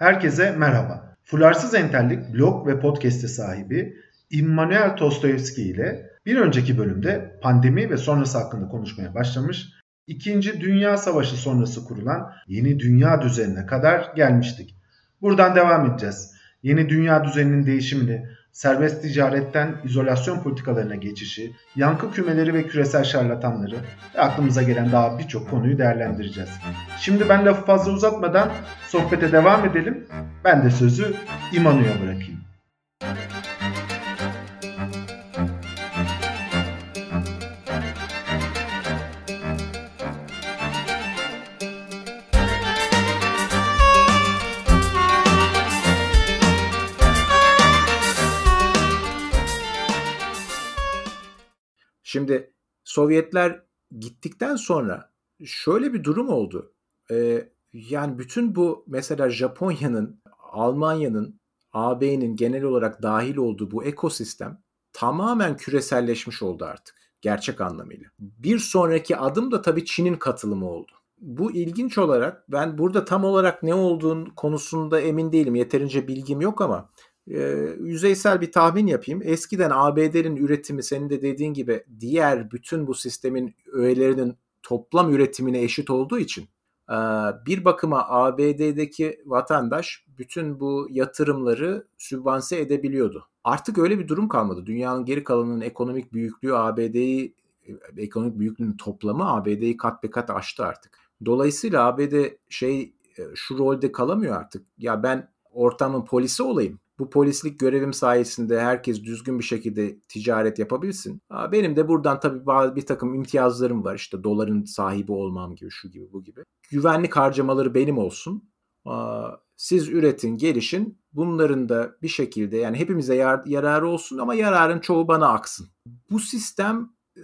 Herkese merhaba. Fularsız Entellik blog ve podcast'e sahibi Immanuel Tostoyevski ile bir önceki bölümde pandemi ve sonrası hakkında konuşmaya başlamış, İkinci Dünya Savaşı sonrası kurulan yeni dünya düzenine kadar gelmiştik. Buradan devam edeceğiz. Yeni dünya düzeninin değişimini, serbest ticaretten izolasyon politikalarına geçişi, yankı kümeleri ve küresel şarlatanları ve aklımıza gelen daha birçok konuyu değerlendireceğiz. Şimdi ben lafı fazla uzatmadan sohbete devam edelim. Ben de sözü İmanu'ya bırakayım. Şimdi Sovyetler gittikten sonra şöyle bir durum oldu. Ee, yani bütün bu mesela Japonya'nın, Almanya'nın, AB'nin genel olarak dahil olduğu bu ekosistem tamamen küreselleşmiş oldu artık gerçek anlamıyla. Bir sonraki adım da tabii Çin'in katılımı oldu. Bu ilginç olarak ben burada tam olarak ne olduğun konusunda emin değilim. Yeterince bilgim yok ama e, yüzeysel bir tahmin yapayım. Eskiden ABD'nin üretimi senin de dediğin gibi diğer bütün bu sistemin öğelerinin toplam üretimine eşit olduğu için e, bir bakıma ABD'deki vatandaş bütün bu yatırımları sübvanse edebiliyordu. Artık öyle bir durum kalmadı. Dünyanın geri kalanının ekonomik büyüklüğü ABD'yi ekonomik büyüklüğünün toplamı ABD'yi kat be kat aştı artık. Dolayısıyla ABD şey şu rolde kalamıyor artık. Ya ben ortamın polisi olayım bu polislik görevim sayesinde herkes düzgün bir şekilde ticaret yapabilsin. Benim de buradan tabii bir takım imtiyazlarım var. İşte doların sahibi olmam gibi, şu gibi, bu gibi. Güvenlik harcamaları benim olsun. Siz üretin, gelişin. Bunların da bir şekilde yani hepimize yar, yararı olsun ama yararın çoğu bana aksın. Bu sistem e,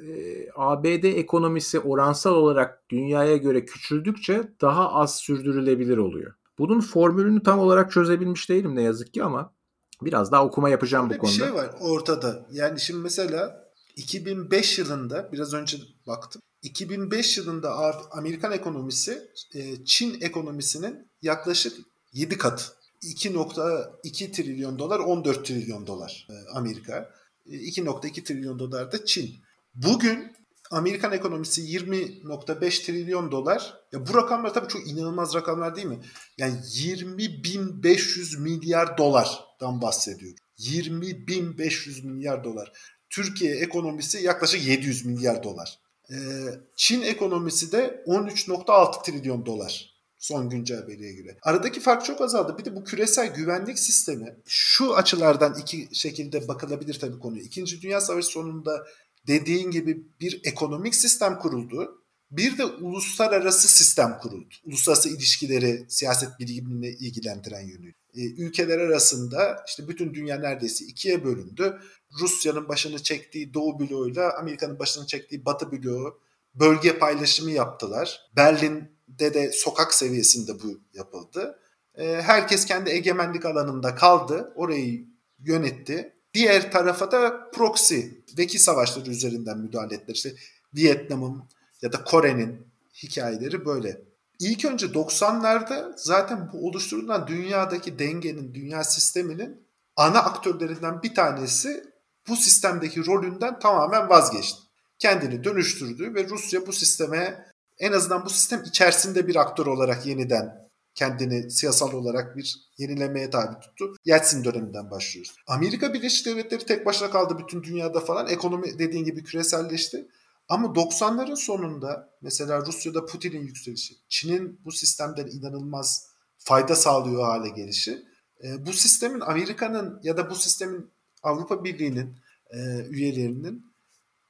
ABD ekonomisi oransal olarak dünyaya göre küçüldükçe daha az sürdürülebilir oluyor. Bunun formülünü tam olarak çözebilmiş değilim ne yazık ki ama Biraz daha okuma yapacağım Öyle bu konuda. Bir şey var ortada. Yani şimdi mesela 2005 yılında biraz önce baktım. 2005 yılında Amerikan ekonomisi e, Çin ekonomisinin yaklaşık 7 katı. 2.2 trilyon dolar 14 trilyon dolar e, Amerika. 2.2 e, trilyon dolar da Çin. Bugün Amerikan ekonomisi 20.5 trilyon dolar. Ya bu rakamlar tabii çok inanılmaz rakamlar değil mi? Yani 20.500 milyar dolardan bahsediyor. 20.500 milyar dolar. Türkiye ekonomisi yaklaşık 700 milyar dolar. Ee, Çin ekonomisi de 13.6 trilyon dolar son güncel veriye göre. Aradaki fark çok azaldı. Bir de bu küresel güvenlik sistemi şu açılardan iki şekilde bakılabilir tabii konuyu. İkinci Dünya Savaşı sonunda dediğin gibi bir ekonomik sistem kuruldu. Bir de uluslararası sistem kuruldu. Uluslararası ilişkileri siyaset bilimine ilgilendiren yönü. Ee, ülkeler arasında işte bütün dünya neredeyse ikiye bölündü. Rusya'nın başını çektiği Doğu bloğuyla Amerika'nın başını çektiği Batı bloğu bölge paylaşımı yaptılar. Berlin'de de sokak seviyesinde bu yapıldı. Ee, herkes kendi egemenlik alanında kaldı. Orayı yönetti. Diğer tarafa da proxy, vekil savaşları üzerinden müdahale ettiler. İşte Vietnam'ın ya da Kore'nin hikayeleri böyle. İlk önce 90'larda zaten bu oluşturulan dünyadaki dengenin, dünya sisteminin ana aktörlerinden bir tanesi bu sistemdeki rolünden tamamen vazgeçti. Kendini dönüştürdü ve Rusya bu sisteme en azından bu sistem içerisinde bir aktör olarak yeniden kendini siyasal olarak bir yenilemeye tabi tuttu. Yeltsin döneminden başlıyoruz. Amerika Birleşik Devletleri tek başına kaldı bütün dünyada falan. Ekonomi dediğin gibi küreselleşti. Ama 90'ların sonunda mesela Rusya'da Putin'in yükselişi, Çin'in bu sistemden inanılmaz fayda sağlıyor hale gelişi. E, bu sistemin Amerika'nın ya da bu sistemin Avrupa Birliği'nin e, üyelerinin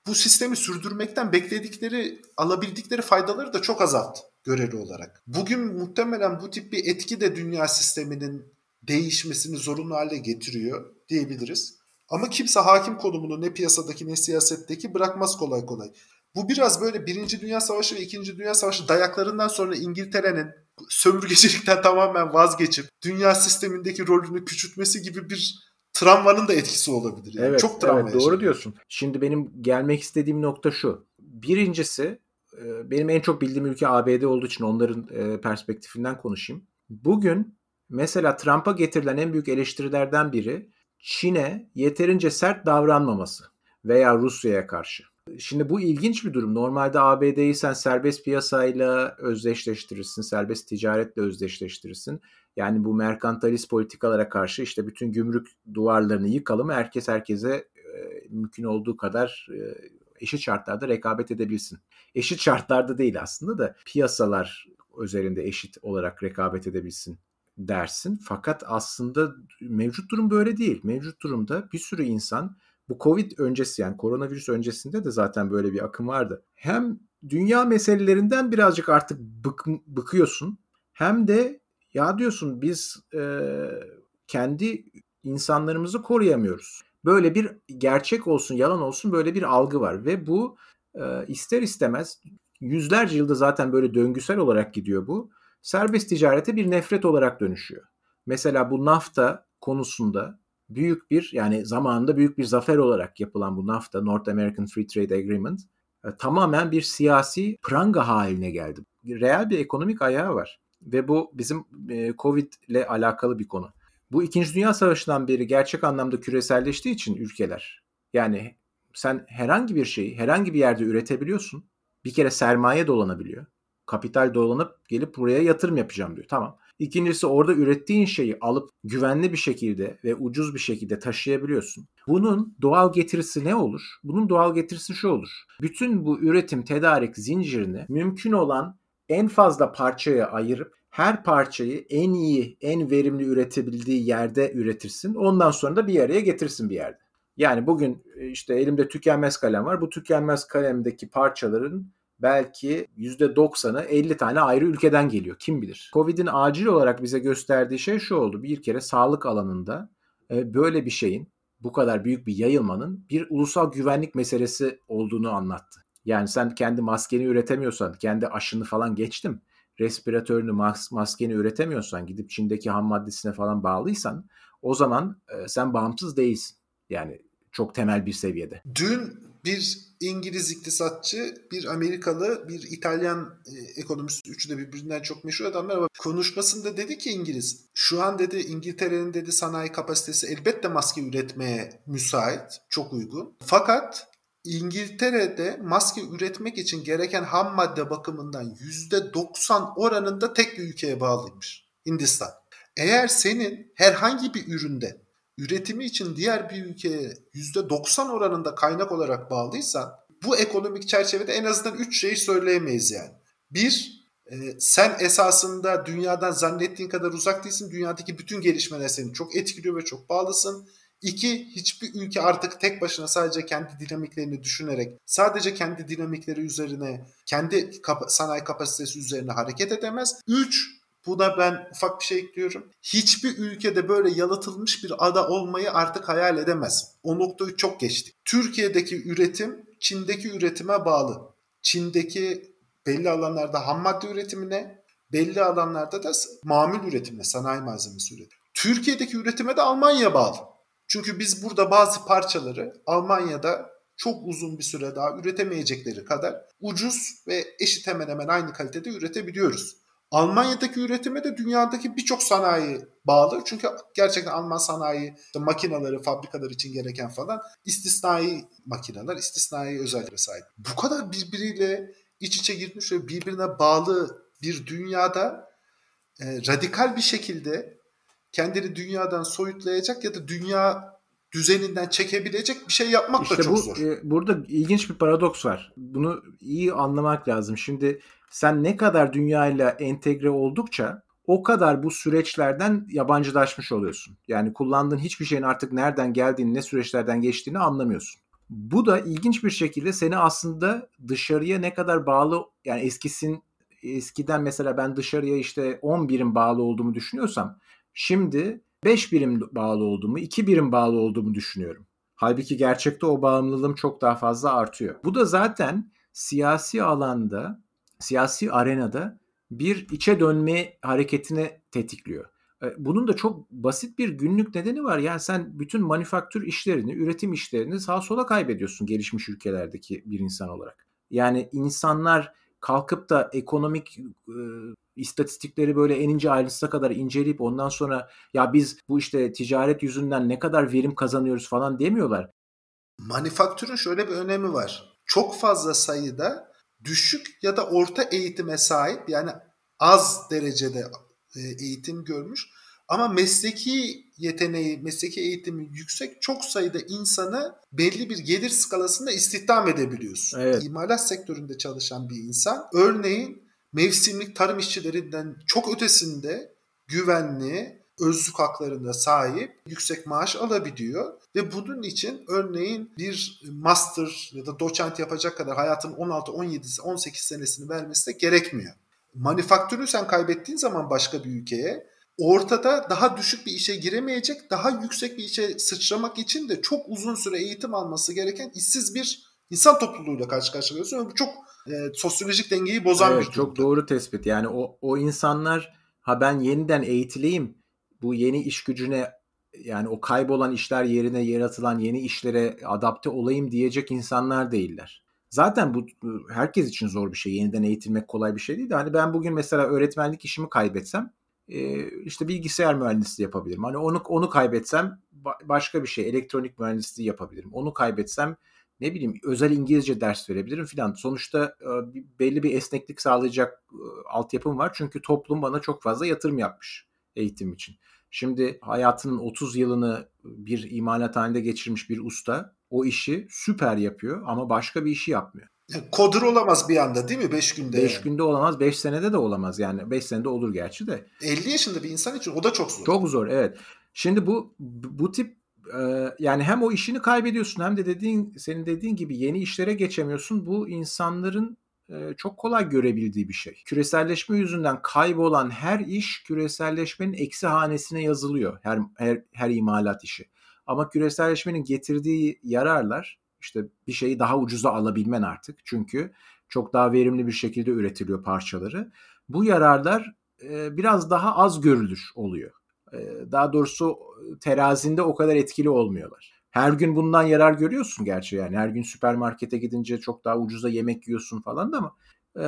bu sistemi sürdürmekten bekledikleri, alabildikleri faydaları da çok azalttı göreli olarak. Bugün muhtemelen bu tip bir etki de dünya sisteminin değişmesini zorunlu hale getiriyor diyebiliriz. Ama kimse hakim konumunu ne piyasadaki ne siyasetteki bırakmaz kolay kolay. Bu biraz böyle Birinci Dünya Savaşı ve İkinci Dünya Savaşı dayaklarından sonra İngiltere'nin sömürgecilikten tamamen vazgeçip dünya sistemindeki rolünü küçültmesi gibi bir travmanın da etkisi olabilir. Yani. Evet, Çok travma evet, doğru diyorsun. Şimdi benim gelmek istediğim nokta şu. Birincisi benim en çok bildiğim ülke ABD olduğu için onların perspektifinden konuşayım. Bugün Mesela Trump'a getirilen en büyük eleştirilerden biri Çin'e yeterince sert davranmaması veya Rusya'ya karşı. Şimdi bu ilginç bir durum. Normalde ABD'yi sen serbest piyasayla özdeşleştirirsin, serbest ticaretle özdeşleştirirsin. Yani bu merkantalist politikalara karşı işte bütün gümrük duvarlarını yıkalım, herkes herkese e, mümkün olduğu kadar e, eşit şartlarda rekabet edebilsin. Eşit şartlarda değil aslında da piyasalar üzerinde eşit olarak rekabet edebilsin dersin. Fakat aslında mevcut durum böyle değil. Mevcut durumda bir sürü insan bu Covid öncesi yani koronavirüs öncesinde de zaten böyle bir akım vardı. Hem dünya meselelerinden birazcık artık bık, bıkıyorsun hem de ya diyorsun biz e, kendi insanlarımızı koruyamıyoruz. Böyle bir gerçek olsun yalan olsun böyle bir algı var ve bu e, ister istemez yüzlerce yılda zaten böyle döngüsel olarak gidiyor bu. Serbest ticarete bir nefret olarak dönüşüyor. Mesela bu NAFTA konusunda büyük bir yani zamanında büyük bir zafer olarak yapılan bu NAFTA North American Free Trade Agreement e, tamamen bir siyasi pranga haline geldi. Reel bir ekonomik ayağı var ve bu bizim e, Covid ile alakalı bir konu. Bu İkinci Dünya Savaşı'ndan beri gerçek anlamda küreselleştiği için ülkeler yani sen herhangi bir şeyi herhangi bir yerde üretebiliyorsun. Bir kere sermaye dolanabiliyor. Kapital dolanıp gelip buraya yatırım yapacağım diyor. Tamam. İkincisi orada ürettiğin şeyi alıp güvenli bir şekilde ve ucuz bir şekilde taşıyabiliyorsun. Bunun doğal getirisi ne olur? Bunun doğal getirisi şu olur. Bütün bu üretim tedarik zincirini mümkün olan en fazla parçaya ayırıp her parçayı en iyi, en verimli üretebildiği yerde üretirsin. Ondan sonra da bir araya getirsin bir yerde. Yani bugün e, işte elimde tükenmez kalem var. Bu tükenmez kalemdeki parçaların belki %90'ı 50 tane ayrı ülkeden geliyor. Kim bilir. Covid'in acil olarak bize gösterdiği şey şu oldu. Bir kere sağlık alanında e, böyle bir şeyin bu kadar büyük bir yayılmanın bir ulusal güvenlik meselesi olduğunu anlattı. Yani sen kendi maskeni üretemiyorsan, kendi aşını falan geçtim. Respiratörünü, mas maskeni üretemiyorsan, gidip Çin'deki ham maddesine falan bağlıysan o zaman e, sen bağımsız değilsin. Yani çok temel bir seviyede. Dün bir İngiliz iktisatçı, bir Amerikalı, bir İtalyan e, ekonomist, üçü de birbirinden çok meşhur adamlar ama konuşmasında dedi ki İngiliz, şu an dedi İngiltere'nin dedi sanayi kapasitesi elbette maske üretmeye müsait, çok uygun. Fakat İngiltere'de maske üretmek için gereken ham madde bakımından %90 oranında tek bir ülkeye bağlıymış. Hindistan. Eğer senin herhangi bir üründe üretimi için diğer bir ülkeye %90 oranında kaynak olarak bağlıysan bu ekonomik çerçevede en azından 3 şeyi söyleyemeyiz yani. Bir, e, sen esasında dünyadan zannettiğin kadar uzak değilsin. Dünyadaki bütün gelişmeler seni çok etkiliyor ve çok bağlısın. İki, hiçbir ülke artık tek başına sadece kendi dinamiklerini düşünerek sadece kendi dinamikleri üzerine, kendi kap- sanayi kapasitesi üzerine hareket edemez. Üç, Buna ben ufak bir şey ekliyorum. Hiçbir ülkede böyle yalıtılmış bir ada olmayı artık hayal edemez. O noktayı çok geçti. Türkiye'deki üretim Çin'deki üretime bağlı. Çin'deki belli alanlarda ham madde üretimine, belli alanlarda da mamul üretimine, sanayi malzemesi üretimi. Türkiye'deki üretime de Almanya bağlı. Çünkü biz burada bazı parçaları Almanya'da çok uzun bir süre daha üretemeyecekleri kadar ucuz ve eşit hemen hemen aynı kalitede üretebiliyoruz. Almanya'daki üretime de dünyadaki birçok sanayi bağlı. Çünkü gerçekten Alman sanayi işte makineleri, fabrikalar için gereken falan istisnai makineler, istisnai özelliklere sahip. Bu kadar birbiriyle iç içe girmiş ve birbirine bağlı bir dünyada e, radikal bir şekilde kendini dünyadan soyutlayacak ya da dünya düzeninden çekebilecek bir şey yapmak işte da çok bu, zor. E, burada ilginç bir paradoks var. Bunu iyi anlamak lazım. Şimdi sen ne kadar dünyayla entegre oldukça o kadar bu süreçlerden yabancılaşmış oluyorsun. Yani kullandığın hiçbir şeyin artık nereden geldiğini, ne süreçlerden geçtiğini anlamıyorsun. Bu da ilginç bir şekilde seni aslında dışarıya ne kadar bağlı yani eskisin eskiden mesela ben dışarıya işte 10 birim bağlı olduğumu düşünüyorsam şimdi 5 birim bağlı olduğumu, 2 birim bağlı olduğumu düşünüyorum. Halbuki gerçekte o bağımlılığım çok daha fazla artıyor. Bu da zaten siyasi alanda siyasi arenada bir içe dönme hareketine tetikliyor. E, bunun da çok basit bir günlük nedeni var. Yani sen bütün manüfaktür işlerini, üretim işlerini sağa sola kaybediyorsun gelişmiş ülkelerdeki bir insan olarak. Yani insanlar kalkıp da ekonomik e, istatistikleri böyle en ince ayrıntısına kadar inceleyip ondan sonra ya biz bu işte ticaret yüzünden ne kadar verim kazanıyoruz falan demiyorlar. Manifaktürün şöyle bir önemi var. Çok fazla sayıda düşük ya da orta eğitime sahip yani az derecede e, eğitim görmüş ama mesleki yeteneği, mesleki eğitimi yüksek çok sayıda insanı belli bir gelir skalasında istihdam edebiliyorsun. Evet. İmalat sektöründe çalışan bir insan örneğin mevsimlik tarım işçilerinden çok ötesinde güvenli, özlük haklarına sahip yüksek maaş alabiliyor. Ve bunun için örneğin bir master ya da doçent yapacak kadar hayatın 16, 17, 18 senesini vermesi de gerekmiyor. Manifaktürü sen kaybettiğin zaman başka bir ülkeye ortada daha düşük bir işe giremeyecek, daha yüksek bir işe sıçramak için de çok uzun süre eğitim alması gereken işsiz bir insan topluluğuyla karşı karşıya geliyorsun. Bu çok e, sosyolojik dengeyi bozan evet, bir durum. Çok doğru tespit. Yani o, o insanlar ha ben yeniden eğitileyim, bu yeni iş gücüne yani o kaybolan işler yerine yaratılan yeni işlere adapte olayım diyecek insanlar değiller. Zaten bu herkes için zor bir şey. Yeniden eğitilmek kolay bir şey değil de hani ben bugün mesela öğretmenlik işimi kaybetsem işte bilgisayar mühendisliği yapabilirim. Hani onu onu kaybetsem başka bir şey elektronik mühendisliği yapabilirim. Onu kaybetsem ne bileyim özel İngilizce ders verebilirim filan. Sonuçta belli bir esneklik sağlayacak altyapım var. Çünkü toplum bana çok fazla yatırım yapmış eğitim için. Şimdi hayatının 30 yılını bir imalathanede geçirmiş bir usta o işi süper yapıyor ama başka bir işi yapmıyor. Kodur olamaz bir anda değil mi 5 günde? 5 yani. günde olamaz 5 senede de olamaz yani 5 senede olur gerçi de. 50 yaşında bir insan için o da çok zor. Çok zor evet. Şimdi bu bu tip e, yani hem o işini kaybediyorsun hem de dediğin senin dediğin gibi yeni işlere geçemiyorsun. Bu insanların çok kolay görebildiği bir şey. Küreselleşme yüzünden kaybolan her iş küreselleşmenin eksi hanesine yazılıyor. Her her her imalat işi. Ama küreselleşmenin getirdiği yararlar işte bir şeyi daha ucuza alabilmen artık. Çünkü çok daha verimli bir şekilde üretiliyor parçaları. Bu yararlar biraz daha az görülür oluyor. E, daha doğrusu terazinde o kadar etkili olmuyorlar. Her gün bundan yarar görüyorsun gerçi yani. Her gün süpermarkete gidince çok daha ucuza yemek yiyorsun falan da ama e,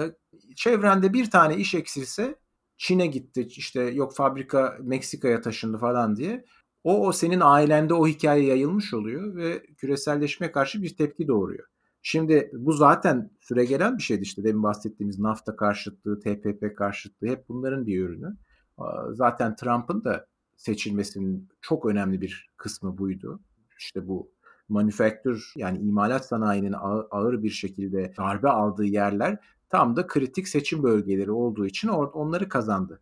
çevrende bir tane iş eksilse Çin'e gitti işte yok fabrika Meksika'ya taşındı falan diye o, o senin ailende o hikaye yayılmış oluyor ve küreselleşmeye karşı bir tepki doğuruyor. Şimdi bu zaten süre gelen bir şeydi işte demin bahsettiğimiz NAFTA karşıtlığı, TPP karşıtlığı hep bunların bir ürünü. Zaten Trump'ın da seçilmesinin çok önemli bir kısmı buydu. İşte bu manüfaktür yani imalat sanayinin ağır bir şekilde darbe aldığı yerler tam da kritik seçim bölgeleri olduğu için onları kazandı.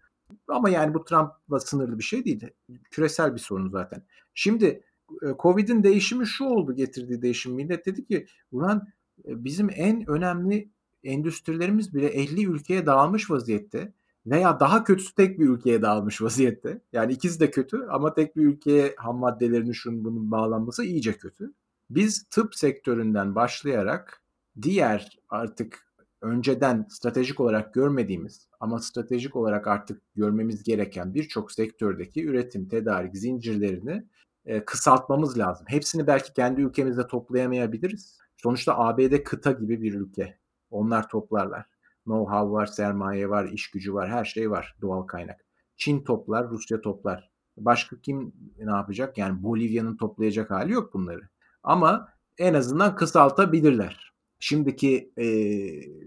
Ama yani bu Trump'la sınırlı bir şey değil. Küresel bir sorun zaten. Şimdi e, Covid'in değişimi şu oldu getirdiği değişim. Millet dedi ki ulan e, bizim en önemli endüstrilerimiz bile 50 ülkeye dağılmış vaziyette veya daha kötüsü tek bir ülkeye dağılmış vaziyette. Yani ikisi de kötü ama tek bir ülkeye ham maddelerini şunun bunun bağlanması iyice kötü. Biz tıp sektöründen başlayarak diğer artık önceden stratejik olarak görmediğimiz ama stratejik olarak artık görmemiz gereken birçok sektördeki üretim, tedarik zincirlerini e, kısaltmamız lazım. Hepsini belki kendi ülkemizde toplayamayabiliriz. Sonuçta ABD kıta gibi bir ülke. Onlar toplarlar. Know-how var, sermaye var, iş gücü var, her şey var doğal kaynak. Çin toplar, Rusya toplar. Başka kim ne yapacak? Yani Bolivya'nın toplayacak hali yok bunları. Ama en azından kısaltabilirler. Şimdiki e,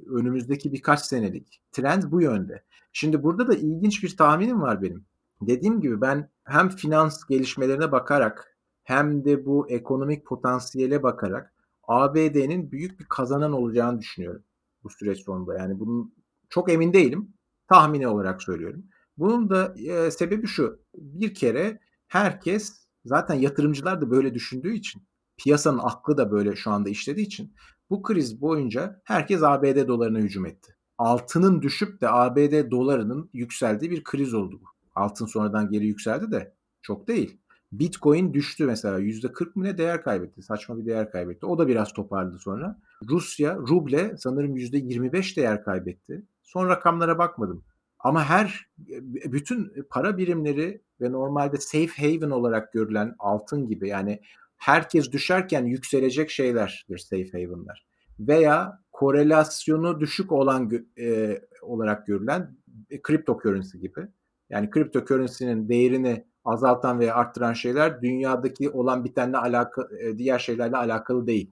önümüzdeki birkaç senelik trend bu yönde. Şimdi burada da ilginç bir tahminim var benim. Dediğim gibi ben hem finans gelişmelerine bakarak hem de bu ekonomik potansiyele bakarak ABD'nin büyük bir kazanan olacağını düşünüyorum bu süreç sonunda. Yani bunun çok emin değilim. Tahmini olarak söylüyorum. Bunun da e, sebebi şu. Bir kere herkes zaten yatırımcılar da böyle düşündüğü için piyasanın aklı da böyle şu anda işlediği için bu kriz boyunca herkes ABD dolarına hücum etti. Altının düşüp de ABD dolarının yükseldiği bir kriz oldu bu. Altın sonradan geri yükseldi de çok değil. Bitcoin düştü mesela %40 mı ne değer kaybetti. Saçma bir değer kaybetti. O da biraz toparladı sonra. Rusya ruble sanırım %25 değer kaybetti. Son rakamlara bakmadım. Ama her bütün para birimleri ve normalde safe haven olarak görülen altın gibi yani herkes düşerken yükselecek şeylerdir safe haven'lar. Veya korelasyonu düşük olan e, olarak görülen kripto currency gibi. Yani kripto currency'nin değerini azaltan veya arttıran şeyler dünyadaki olan bitenle alakalı diğer şeylerle alakalı değil.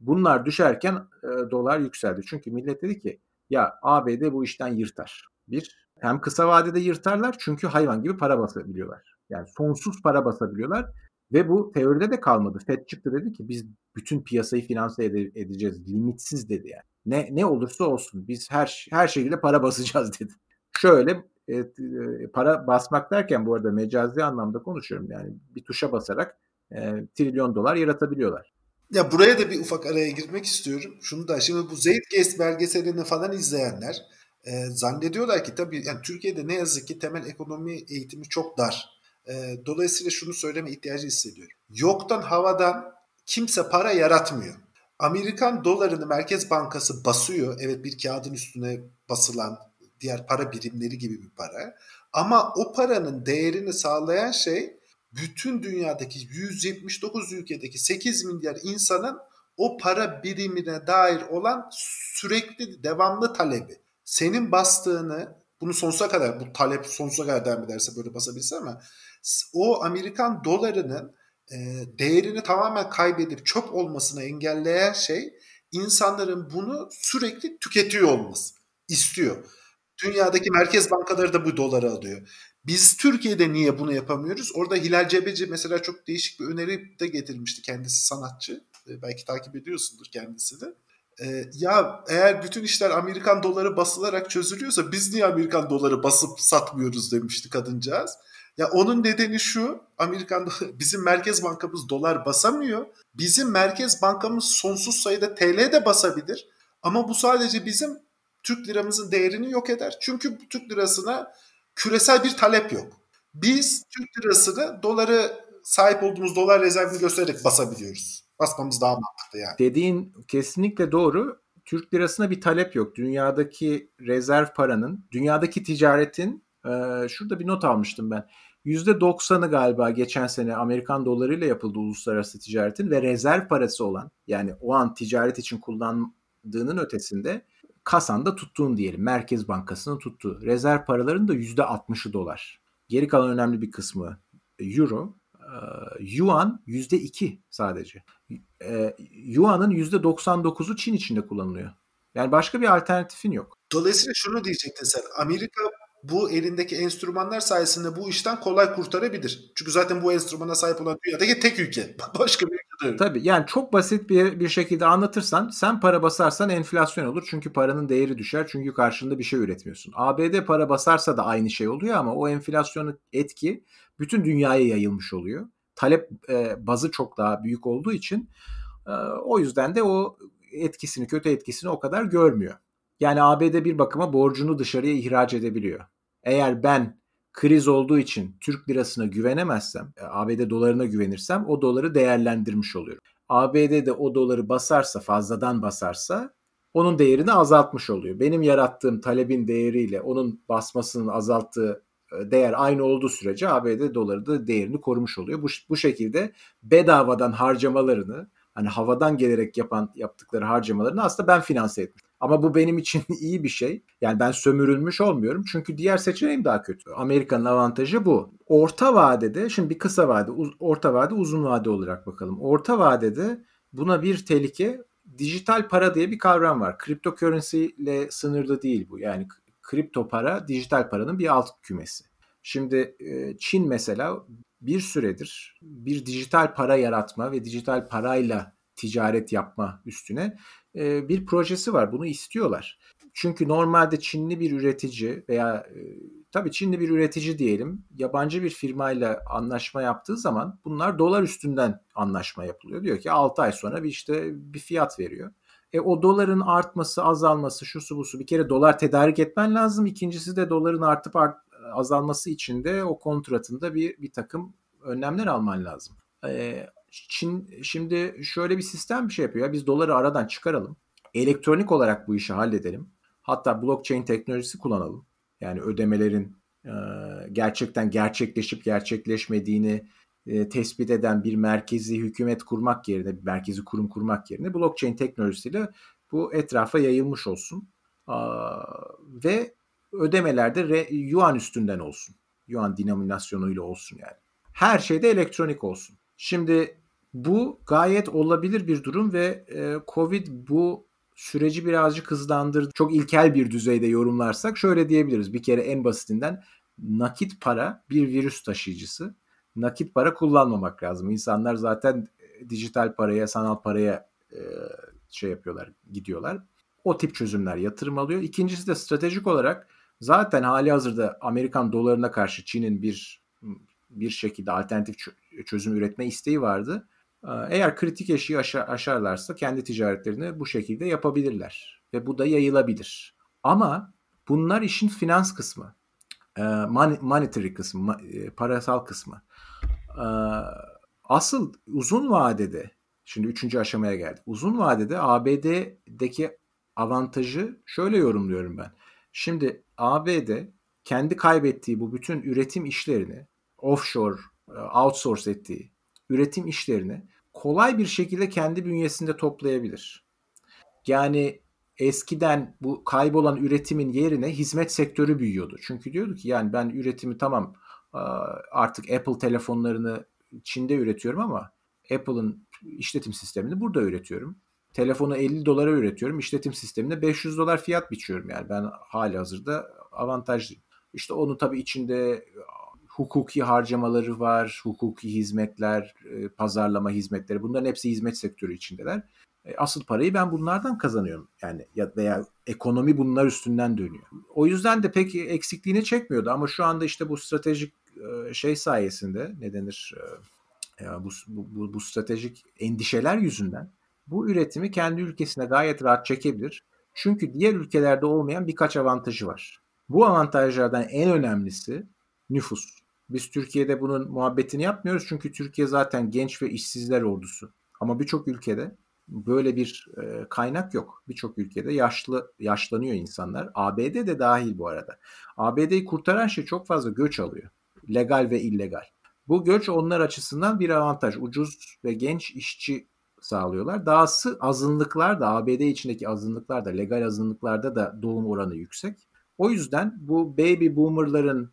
Bunlar düşerken dolar yükseldi. Çünkü millet dedi ki ya ABD bu işten yırtar. Bir, hem kısa vadede yırtarlar çünkü hayvan gibi para basabiliyorlar. Yani sonsuz para basabiliyorlar ve bu teoride de kalmadı. FED çıktı dedi ki biz bütün piyasayı finanse ede- edeceğiz. Limitsiz dedi yani. Ne ne olursa olsun biz her her şekilde para basacağız dedi. Şöyle e, para basmak derken bu arada mecazi anlamda konuşuyorum yani bir tuşa basarak e, trilyon dolar yaratabiliyorlar. Ya buraya da bir ufak araya girmek istiyorum. Şunu da şimdi bu Zeitgeist belgeselini falan izleyenler e, zannediyorlar ki tabii yani Türkiye'de ne yazık ki temel ekonomi eğitimi çok dar. E, dolayısıyla şunu söyleme ihtiyacı hissediyorum. Yoktan havadan kimse para yaratmıyor. Amerikan dolarını Merkez Bankası basıyor. Evet bir kağıdın üstüne basılan diğer para birimleri gibi bir para. Ama o paranın değerini sağlayan şey bütün dünyadaki 179 ülkedeki 8 milyar insanın o para birimine dair olan sürekli devamlı talebi. Senin bastığını bunu sonsuza kadar bu talep sonsuza kadar devam ederse böyle basabilse ama o Amerikan dolarının e, değerini tamamen kaybedip çöp olmasını engelleyen şey insanların bunu sürekli tüketiyor olması istiyor. Dünyadaki merkez bankaları da bu doları alıyor. Biz Türkiye'de niye bunu yapamıyoruz? Orada Hilal Cebeci mesela çok değişik bir öneri de getirmişti kendisi sanatçı. E, belki takip ediyorsundur kendisi de. E, ya eğer bütün işler Amerikan doları basılarak çözülüyorsa biz niye Amerikan doları basıp satmıyoruz demişti kadıncağız. Ya onun nedeni şu, Amerikan bizim merkez bankamız dolar basamıyor. Bizim merkez bankamız sonsuz sayıda TL de basabilir. Ama bu sadece bizim Türk liramızın değerini yok eder. Çünkü Türk lirasına küresel bir talep yok. Biz Türk lirasını doları sahip olduğumuz dolar rezervini göstererek basabiliyoruz. Basmamız daha mantıklı yani. Dediğin kesinlikle doğru. Türk lirasına bir talep yok. Dünyadaki rezerv paranın, dünyadaki ticaretin e, şurada bir not almıştım ben. %90'ı galiba geçen sene Amerikan dolarıyla yapıldı uluslararası ticaretin ve rezerv parası olan yani o an ticaret için kullandığının ötesinde kasanda tuttuğun diyelim. Merkez Bankası'nın tuttuğu. Rezerv paraların da %60'ı dolar. Geri kalan önemli bir kısmı euro. Yuan %2 sadece. Yuan'ın %99'u Çin içinde kullanılıyor. Yani başka bir alternatifin yok. Dolayısıyla şunu diyecektin sen. Amerika bu elindeki enstrümanlar sayesinde bu işten kolay kurtarabilir. Çünkü zaten bu enstrümana sahip olan dünyadaki tek ülke. Başka bir değil. Tabii yani çok basit bir, bir şekilde anlatırsan sen para basarsan enflasyon olur. Çünkü paranın değeri düşer. Çünkü karşında bir şey üretmiyorsun. ABD para basarsa da aynı şey oluyor ama o enflasyonun etki bütün dünyaya yayılmış oluyor. Talep e, bazı çok daha büyük olduğu için e, o yüzden de o etkisini, kötü etkisini o kadar görmüyor. Yani ABD bir bakıma borcunu dışarıya ihraç edebiliyor. Eğer ben kriz olduğu için Türk lirasına güvenemezsem, e, ABD dolarına güvenirsem o doları değerlendirmiş oluyorum. ABD de o doları basarsa, fazladan basarsa onun değerini azaltmış oluyor. Benim yarattığım talebin değeriyle onun basmasının azalttığı e, değer aynı olduğu sürece ABD doları da değerini korumuş oluyor. Bu, bu şekilde bedavadan harcamalarını hani havadan gelerek yapan yaptıkları harcamalarını aslında ben finanse etmişim. Ama bu benim için iyi bir şey. Yani ben sömürülmüş olmuyorum. Çünkü diğer seçeneğim daha kötü. Amerika'nın avantajı bu. Orta vadede, şimdi bir kısa vade, orta vade, uzun vade olarak bakalım. Orta vadede buna bir tehlike dijital para diye bir kavram var. Kripto currency ile sınırlı değil bu. Yani kripto para dijital paranın bir alt kümesi. Şimdi Çin mesela bir süredir bir dijital para yaratma ve dijital parayla ticaret yapma üstüne e, bir projesi var. Bunu istiyorlar. Çünkü normalde Çinli bir üretici veya e, tabii Çinli bir üretici diyelim yabancı bir firmayla anlaşma yaptığı zaman bunlar dolar üstünden anlaşma yapılıyor. Diyor ki 6 ay sonra bir işte bir fiyat veriyor. E o doların artması, azalması, şu su bu su bir kere dolar tedarik etmen lazım. İkincisi de doların artıp art, azalması için de o kontratında bir bir takım önlemler alman lazım. E, Çin şimdi şöyle bir sistem bir şey yapıyor. Biz doları aradan çıkaralım. Elektronik olarak bu işi halledelim. Hatta blockchain teknolojisi kullanalım. Yani ödemelerin e, gerçekten gerçekleşip gerçekleşmediğini e, tespit eden bir merkezi hükümet kurmak yerine, bir merkezi kurum kurmak yerine blockchain teknolojisiyle bu etrafa yayılmış olsun. Ve ödemelerde yuan üstünden olsun. Yuan denominasyonuyla olsun yani. Her şeyde elektronik olsun. Şimdi bu gayet olabilir bir durum ve e, Covid bu süreci birazcık hızlandırdı. Çok ilkel bir düzeyde yorumlarsak şöyle diyebiliriz. Bir kere en basitinden nakit para bir virüs taşıyıcısı. Nakit para kullanmamak lazım. İnsanlar zaten e, dijital paraya, sanal paraya e, şey yapıyorlar, gidiyorlar. O tip çözümler yatırım alıyor. İkincisi de stratejik olarak zaten hali hazırda Amerikan dolarına karşı Çin'in bir bir şekilde alternatif çözüm üretme isteği vardı. Ee, eğer kritik eşiği aşar, aşarlarsa kendi ticaretlerini bu şekilde yapabilirler ve bu da yayılabilir. Ama bunlar işin finans kısmı, e, monetary kısmı, e, parasal kısmı. Ee, asıl uzun vadede, şimdi üçüncü aşamaya geldik. Uzun vadede ABD'deki avantajı şöyle yorumluyorum ben. Şimdi ABD kendi kaybettiği bu bütün üretim işlerini offshore, e, outsource ettiği üretim işlerini kolay bir şekilde kendi bünyesinde toplayabilir. Yani eskiden bu kaybolan üretimin yerine hizmet sektörü büyüyordu. Çünkü diyordu ki yani ben üretimi tamam artık Apple telefonlarını Çin'de üretiyorum ama Apple'ın işletim sistemini burada üretiyorum. Telefonu 50 dolara üretiyorum. İşletim sistemine 500 dolar fiyat biçiyorum yani. Ben hali hazırda avantajlıyım. İşte onu tabii içinde hukuki harcamaları var, hukuki hizmetler, e, pazarlama hizmetleri bunların hepsi hizmet sektörü içindeler. E, asıl parayı ben bunlardan kazanıyorum. Yani ya veya ekonomi bunlar üstünden dönüyor. O yüzden de pek eksikliğini çekmiyordu ama şu anda işte bu stratejik e, şey sayesinde ne denir bu, bu, bu stratejik endişeler yüzünden bu üretimi kendi ülkesine gayet rahat çekebilir. Çünkü diğer ülkelerde olmayan birkaç avantajı var. Bu avantajlardan en önemlisi nüfus. Biz Türkiye'de bunun muhabbetini yapmıyoruz çünkü Türkiye zaten genç ve işsizler ordusu. Ama birçok ülkede böyle bir e, kaynak yok. Birçok ülkede yaşlı yaşlanıyor insanlar. ABD de dahil bu arada. ABD'yi kurtaran şey çok fazla göç alıyor. Legal ve illegal. Bu göç onlar açısından bir avantaj. Ucuz ve genç işçi sağlıyorlar. Dahası azınlıklar da ABD içindeki azınlıklar da legal azınlıklarda da doğum oranı yüksek. O yüzden bu baby boomerların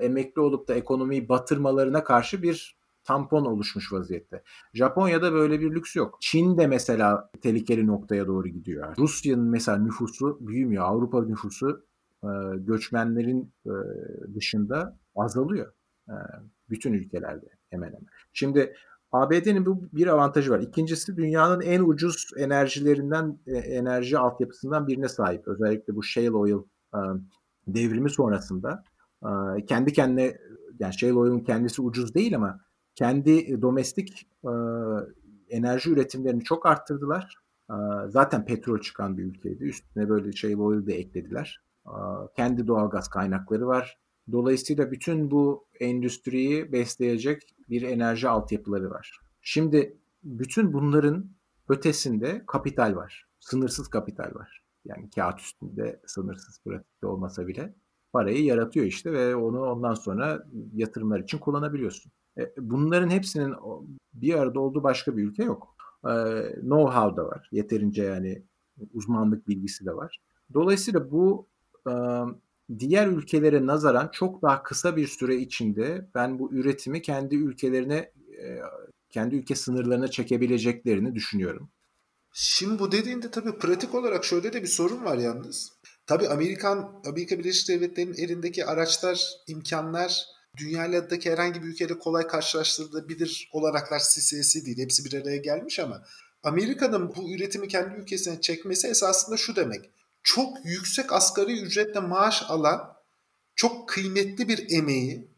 emekli olup da ekonomiyi batırmalarına karşı bir tampon oluşmuş vaziyette. Japonya'da böyle bir lüks yok. Çin de mesela tehlikeli noktaya doğru gidiyor. Rusya'nın mesela nüfusu büyümüyor. Avrupa nüfusu e, göçmenlerin e, dışında azalıyor. Bütün ülkelerde hemen hemen. Şimdi ABD'nin bu bir avantajı var. İkincisi dünyanın en ucuz enerjilerinden enerji altyapısından birine sahip. Özellikle bu shale oil devrimi sonrasında kendi kendine yani shale oil'in kendisi ucuz değil ama kendi domestik enerji üretimlerini çok arttırdılar. Zaten petrol çıkan bir ülkeydi. Üstüne böyle shale oil de eklediler. Kendi doğalgaz kaynakları var. Dolayısıyla bütün bu endüstriyi besleyecek bir enerji altyapıları var. Şimdi bütün bunların ötesinde kapital var. Sınırsız kapital var. Yani kağıt üstünde sınırsız pratikte olmasa bile parayı yaratıyor işte ve onu ondan sonra yatırımlar için kullanabiliyorsun. E, bunların hepsinin bir arada olduğu başka bir ülke yok. E, know-how da var. Yeterince yani uzmanlık bilgisi de var. Dolayısıyla bu e, diğer ülkelere nazaran çok daha kısa bir süre içinde ben bu üretimi kendi ülkelerine kendi ülke sınırlarına çekebileceklerini düşünüyorum. Şimdi bu dediğinde tabii pratik olarak şöyle de bir sorun var yalnız. Tabii Amerikan, Amerika Birleşik Devletleri'nin elindeki araçlar, imkanlar dünyadaki herhangi bir ülkeyle kolay karşılaştırılabilir olanaklar siyasi değil. Hepsi bir araya gelmiş ama Amerika'nın bu üretimi kendi ülkesine çekmesi esasında şu demek. Çok yüksek asgari ücretle maaş alan çok kıymetli bir emeği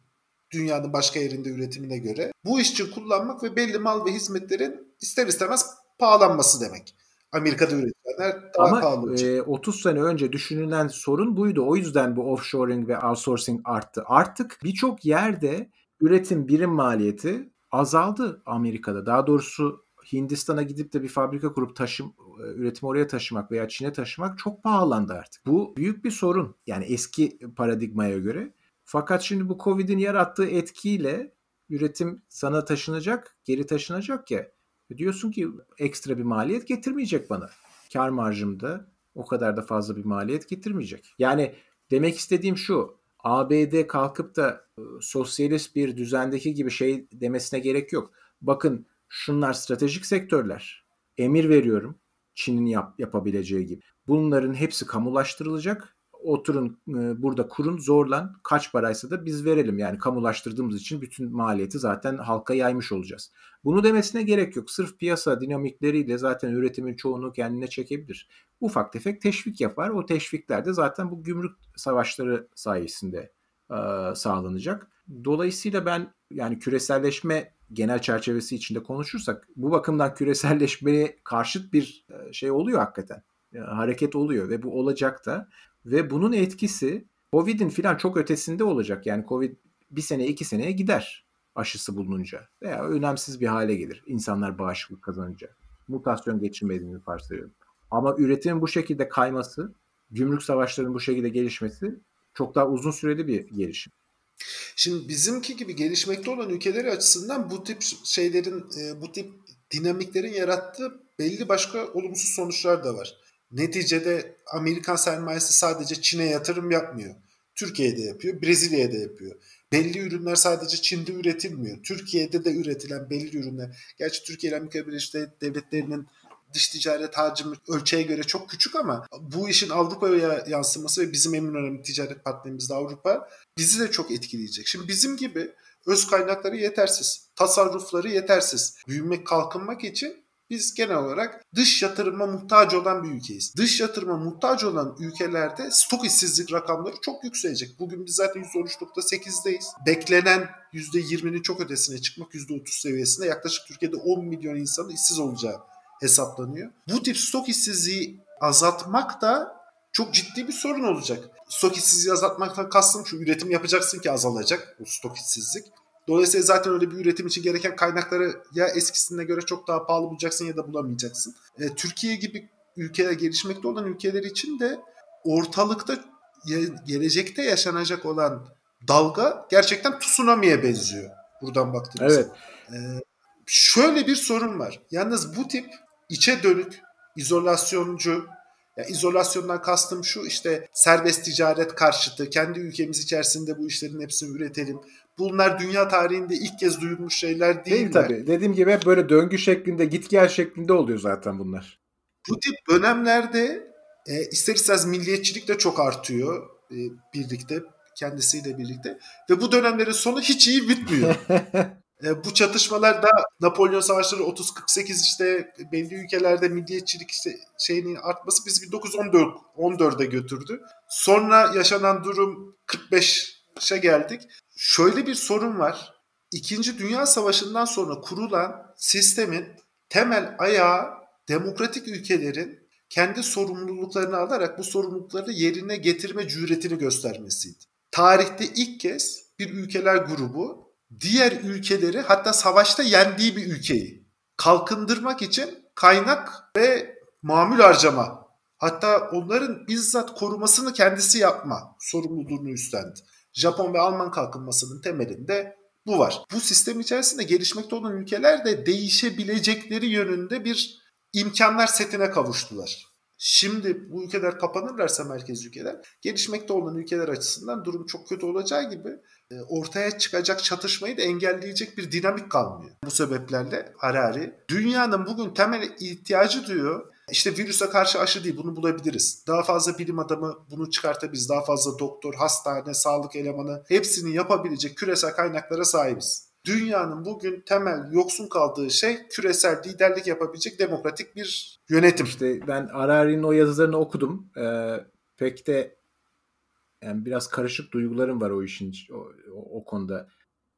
dünyanın başka yerinde üretimine göre bu iş için kullanmak ve belli mal ve hizmetlerin ister istemez pahalanması demek. Amerika'da üretilenler daha Ama, pahalı olacak. E, 30 sene önce düşünülen sorun buydu. O yüzden bu offshoring ve outsourcing arttı. Artık birçok yerde üretim birim maliyeti azaldı Amerika'da. Daha doğrusu Hindistan'a gidip de bir fabrika kurup taşım e, üretimi oraya taşımak veya Çin'e taşımak çok pahalandı artık. Bu büyük bir sorun. Yani eski paradigmaya göre. Fakat şimdi bu Covid'in yarattığı etkiyle üretim sana taşınacak, geri taşınacak ya. Diyorsun ki ekstra bir maliyet getirmeyecek bana. Kar marjımda o kadar da fazla bir maliyet getirmeyecek. Yani Demek istediğim şu. ABD kalkıp da e, sosyalist bir düzendeki gibi şey demesine gerek yok. Bakın şunlar stratejik sektörler. Emir veriyorum. Çin'in yap, yapabileceği gibi. Bunların hepsi kamulaştırılacak oturun e, burada kurun zorlan kaç paraysa da biz verelim. Yani kamulaştırdığımız için bütün maliyeti zaten halka yaymış olacağız. Bunu demesine gerek yok. Sırf piyasa dinamikleriyle zaten üretimin çoğunu kendine çekebilir. Ufak tefek teşvik yapar. O teşvikler de zaten bu gümrük savaşları sayesinde e, sağlanacak. Dolayısıyla ben yani küreselleşme genel çerçevesi içinde konuşursak bu bakımdan küreselleşmeye karşıt bir e, şey oluyor hakikaten. hareket oluyor ve bu olacak da ve bunun etkisi Covid'in filan çok ötesinde olacak. Yani Covid bir sene iki seneye gider aşısı bulununca veya önemsiz bir hale gelir insanlar bağışıklık kazanınca. Mutasyon geçirmediğini varsayıyorum. Ama üretimin bu şekilde kayması, gümrük savaşlarının bu şekilde gelişmesi çok daha uzun süreli bir gelişim. Şimdi bizimki gibi gelişmekte olan ülkeler açısından bu tip şeylerin, e, bu tip dinamiklerin yarattığı belli başka olumsuz sonuçlar da var. Neticede Amerikan sermayesi sadece Çin'e yatırım yapmıyor. Türkiye'de yapıyor, Brezilya'da yapıyor. Belli ürünler sadece Çin'de üretilmiyor. Türkiye'de de üretilen belli ürünler. Gerçi Türkiye ile Amerika Birleşik Devletleri'nin dış ticaret hacmi ölçeğe göre çok küçük ama bu işin Avrupa'ya yansıması ve bizim en önemli ticaret partnerimiz de Avrupa bizi de çok etkileyecek. Şimdi bizim gibi öz kaynakları yetersiz, tasarrufları yetersiz. Büyümek, kalkınmak için biz genel olarak dış yatırıma muhtaç olan bir ülkeyiz. Dış yatırıma muhtaç olan ülkelerde stok işsizlik rakamları çok yükselecek. Bugün biz zaten %13.8'deyiz. Beklenen %20'nin çok ötesine çıkmak %30 seviyesinde yaklaşık Türkiye'de 10 milyon insanın işsiz olacağı hesaplanıyor. Bu tip stok işsizliği azaltmak da çok ciddi bir sorun olacak. Stok işsizliği azaltmaktan kastım şu üretim yapacaksın ki azalacak bu stok işsizlik. Dolayısıyla zaten öyle bir üretim için gereken kaynakları ya eskisine göre çok daha pahalı bulacaksın ya da bulamayacaksın. E, Türkiye gibi ülkeler gelişmekte olan ülkeler için de ortalıkta gelecekte yaşanacak olan dalga gerçekten tsunami'ye benziyor. Buradan baktığımızda. Evet. Ee, şöyle bir sorun var. Yalnız bu tip içe dönük, izolasyoncu, ya izolasyondan kastım şu işte serbest ticaret karşıtı, kendi ülkemiz içerisinde bu işlerin hepsini üretelim bunlar dünya tarihinde ilk kez duyulmuş şeyler değiller. Değil tabii. Dediğim gibi hep böyle döngü şeklinde, git gel şeklinde oluyor zaten bunlar. Bu tip dönemlerde e, ister istemez milliyetçilik de çok artıyor e, birlikte, kendisiyle birlikte. Ve bu dönemlerin sonu hiç iyi bitmiyor. e, bu çatışmalar da Napolyon Savaşları 30-48 işte belli ülkelerde milliyetçilik işte şeyinin artması bizi 1914 14'e götürdü. Sonra yaşanan durum 45'e geldik şöyle bir sorun var. İkinci Dünya Savaşı'ndan sonra kurulan sistemin temel ayağı demokratik ülkelerin kendi sorumluluklarını alarak bu sorumlulukları yerine getirme cüretini göstermesiydi. Tarihte ilk kez bir ülkeler grubu diğer ülkeleri hatta savaşta yendiği bir ülkeyi kalkındırmak için kaynak ve mamul harcama hatta onların bizzat korumasını kendisi yapma sorumluluğunu üstlendi. Japon ve Alman kalkınmasının temelinde bu var. Bu sistem içerisinde gelişmekte olan ülkeler de değişebilecekleri yönünde bir imkanlar setine kavuştular. Şimdi bu ülkeler kapanırlarsa merkez ülkeler gelişmekte olan ülkeler açısından durum çok kötü olacağı gibi e, ortaya çıkacak çatışmayı da engelleyecek bir dinamik kalmıyor. Bu sebeplerle Harari dünyanın bugün temel ihtiyacı diyor işte virüse karşı aşı değil bunu bulabiliriz. Daha fazla bilim adamı bunu çıkartabiliriz. Daha fazla doktor, hastane, sağlık elemanı hepsini yapabilecek küresel kaynaklara sahibiz. Dünyanın bugün temel yoksun kaldığı şey küresel liderlik yapabilecek demokratik bir yönetim. İşte ben Harari'nin o yazılarını okudum. Ee, pek de yani biraz karışık duygularım var o işin o, o, o konuda.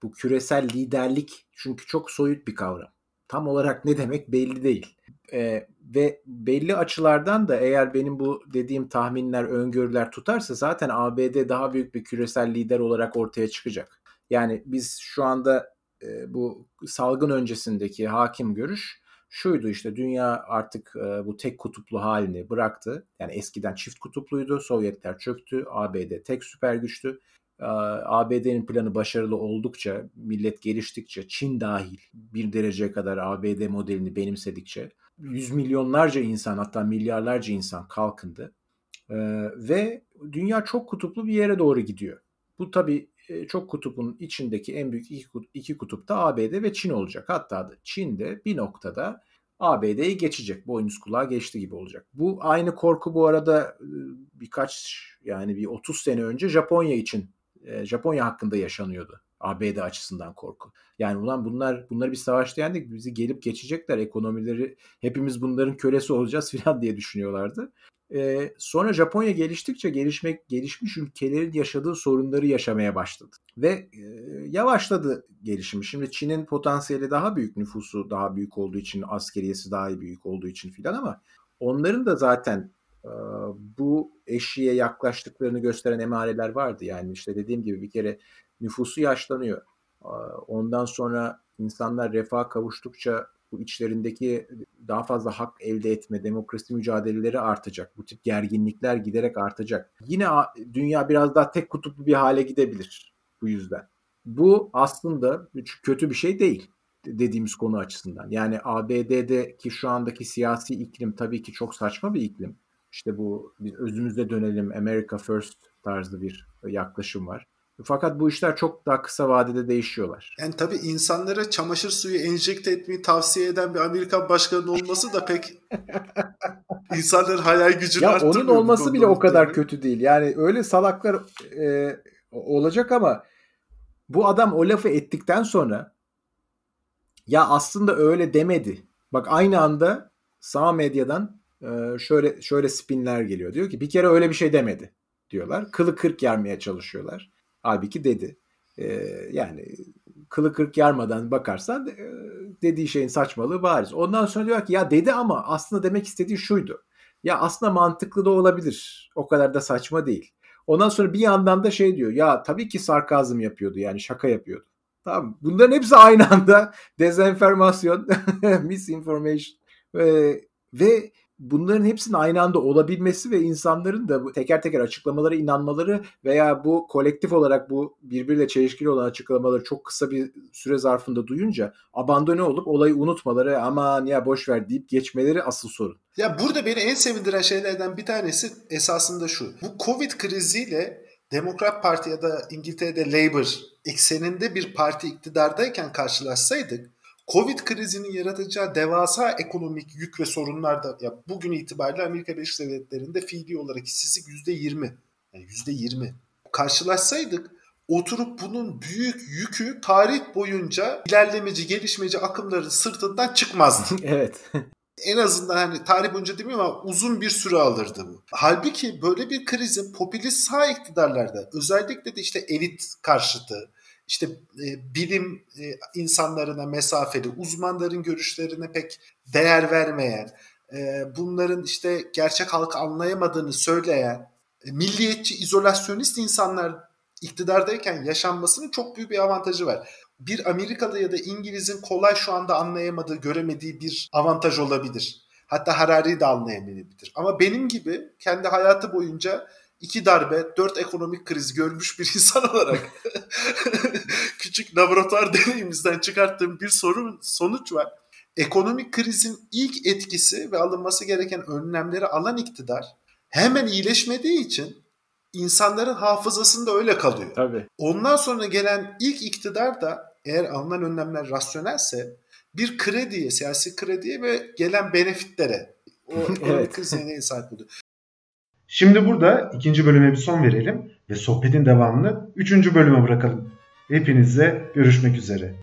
Bu küresel liderlik çünkü çok soyut bir kavram. Tam olarak ne demek belli değil. Ee, ve belli açılardan da eğer benim bu dediğim tahminler, öngörüler tutarsa zaten ABD daha büyük bir küresel lider olarak ortaya çıkacak. Yani biz şu anda e, bu salgın öncesindeki hakim görüş şuydu işte dünya artık e, bu tek kutuplu halini bıraktı. Yani eskiden çift kutupluydu. Sovyetler çöktü. ABD tek süper güçtü. ABD'nin planı başarılı oldukça, millet geliştikçe, Çin dahil bir dereceye kadar ABD modelini benimsedikçe yüz milyonlarca insan hatta milyarlarca insan kalkındı. Ee, ve dünya çok kutuplu bir yere doğru gidiyor. Bu tabii e, çok kutupun içindeki en büyük iki, iki kutup da ABD ve Çin olacak. Hatta da Çin de bir noktada ABD'yi geçecek. Boynuz kulağa geçti gibi olacak. Bu aynı korku bu arada e, birkaç yani bir 30 sene önce Japonya için Japonya hakkında yaşanıyordu. ABD açısından korku. Yani ulan bunlar bunları bir savaşta yendik bizi gelip geçecekler ekonomileri hepimiz bunların kölesi olacağız falan diye düşünüyorlardı. Ee, sonra Japonya geliştikçe gelişmek gelişmiş ülkelerin yaşadığı sorunları yaşamaya başladı ve e, yavaşladı gelişimi. Şimdi Çin'in potansiyeli daha büyük, nüfusu daha büyük olduğu için, askeriyesi daha büyük olduğu için filan ama onların da zaten bu eşiğe yaklaştıklarını gösteren emareler vardı. Yani işte dediğim gibi bir kere nüfusu yaşlanıyor. Ondan sonra insanlar refah kavuştukça bu içlerindeki daha fazla hak elde etme, demokrasi mücadeleleri artacak. Bu tip gerginlikler giderek artacak. Yine dünya biraz daha tek kutuplu bir hale gidebilir bu yüzden. Bu aslında kötü bir şey değil dediğimiz konu açısından. Yani ABD'deki şu andaki siyasi iklim tabii ki çok saçma bir iklim. İşte bu biz özümüze dönelim America First tarzı bir yaklaşım var. Fakat bu işler çok daha kısa vadede değişiyorlar. Yani tabii insanlara çamaşır suyu enjekte etmeyi tavsiye eden bir Amerikan başkanı olması da pek insanların hayal gücünü ya Onun olması bile o kadar kötü değil. Yani öyle salaklar e, olacak ama bu adam o lafı ettikten sonra ya aslında öyle demedi. Bak aynı anda sağ medyadan şöyle şöyle spinler geliyor. Diyor ki bir kere öyle bir şey demedi diyorlar. Kılı kırk yermeye çalışıyorlar. Halbuki dedi. E, yani kılı kırk yarmadan bakarsan e, dediği şeyin saçmalığı bariz. Ondan sonra diyor ki ya dedi ama aslında demek istediği şuydu. Ya aslında mantıklı da olabilir. O kadar da saçma değil. Ondan sonra bir yandan da şey diyor. Ya tabii ki sarkazm yapıyordu yani şaka yapıyordu. Tamam. Bunların hepsi aynı anda dezenformasyon, misinformation ve, ve bunların hepsinin aynı anda olabilmesi ve insanların da teker teker açıklamalara inanmaları veya bu kolektif olarak bu birbiriyle çelişkili olan açıklamaları çok kısa bir süre zarfında duyunca abandone olup olayı unutmaları aman ya boş ver deyip geçmeleri asıl sorun. Ya burada beni en sevindiren şeylerden bir tanesi esasında şu. Bu Covid kriziyle Demokrat Parti ya da İngiltere'de Labour ekseninde bir parti iktidardayken karşılaşsaydık Covid krizinin yaratacağı devasa ekonomik yük ve sorunlar da ya bugün itibariyle Amerika Birleşik Devletleri'nde fiili olarak işsizlik %20. Yani %20. Karşılaşsaydık oturup bunun büyük yükü tarih boyunca ilerlemeci, gelişmeci akımların sırtından çıkmazdı. evet. en azından hani tarih boyunca demiyorum ama uzun bir süre alırdı bu. Halbuki böyle bir krizin popülist sağ iktidarlarda özellikle de işte elit karşıtı, işte e, bilim e, insanlarına mesafeli, uzmanların görüşlerine pek değer vermeyen, e, bunların işte gerçek halkı anlayamadığını söyleyen, e, milliyetçi, izolasyonist insanlar iktidardayken yaşanmasının çok büyük bir avantajı var. Bir Amerikalı ya da İngiliz'in kolay şu anda anlayamadığı, göremediği bir avantaj olabilir. Hatta Harari de anlayamayabilir. Ama benim gibi kendi hayatı boyunca iki darbe, dört ekonomik kriz görmüş bir insan olarak küçük laboratuvar deneyimizden çıkarttığım bir sorun sonuç var. Ekonomik krizin ilk etkisi ve alınması gereken önlemleri alan iktidar hemen iyileşmediği için insanların hafızasında öyle kalıyor. Tabii. Ondan sonra gelen ilk iktidar da eğer alınan önlemler rasyonelse bir krediye, siyasi krediye ve gelen benefitlere o evet. krizine sahip oluyor. Şimdi burada ikinci bölüme bir son verelim ve sohbetin devamını üçüncü bölüme bırakalım. Hepinizle görüşmek üzere.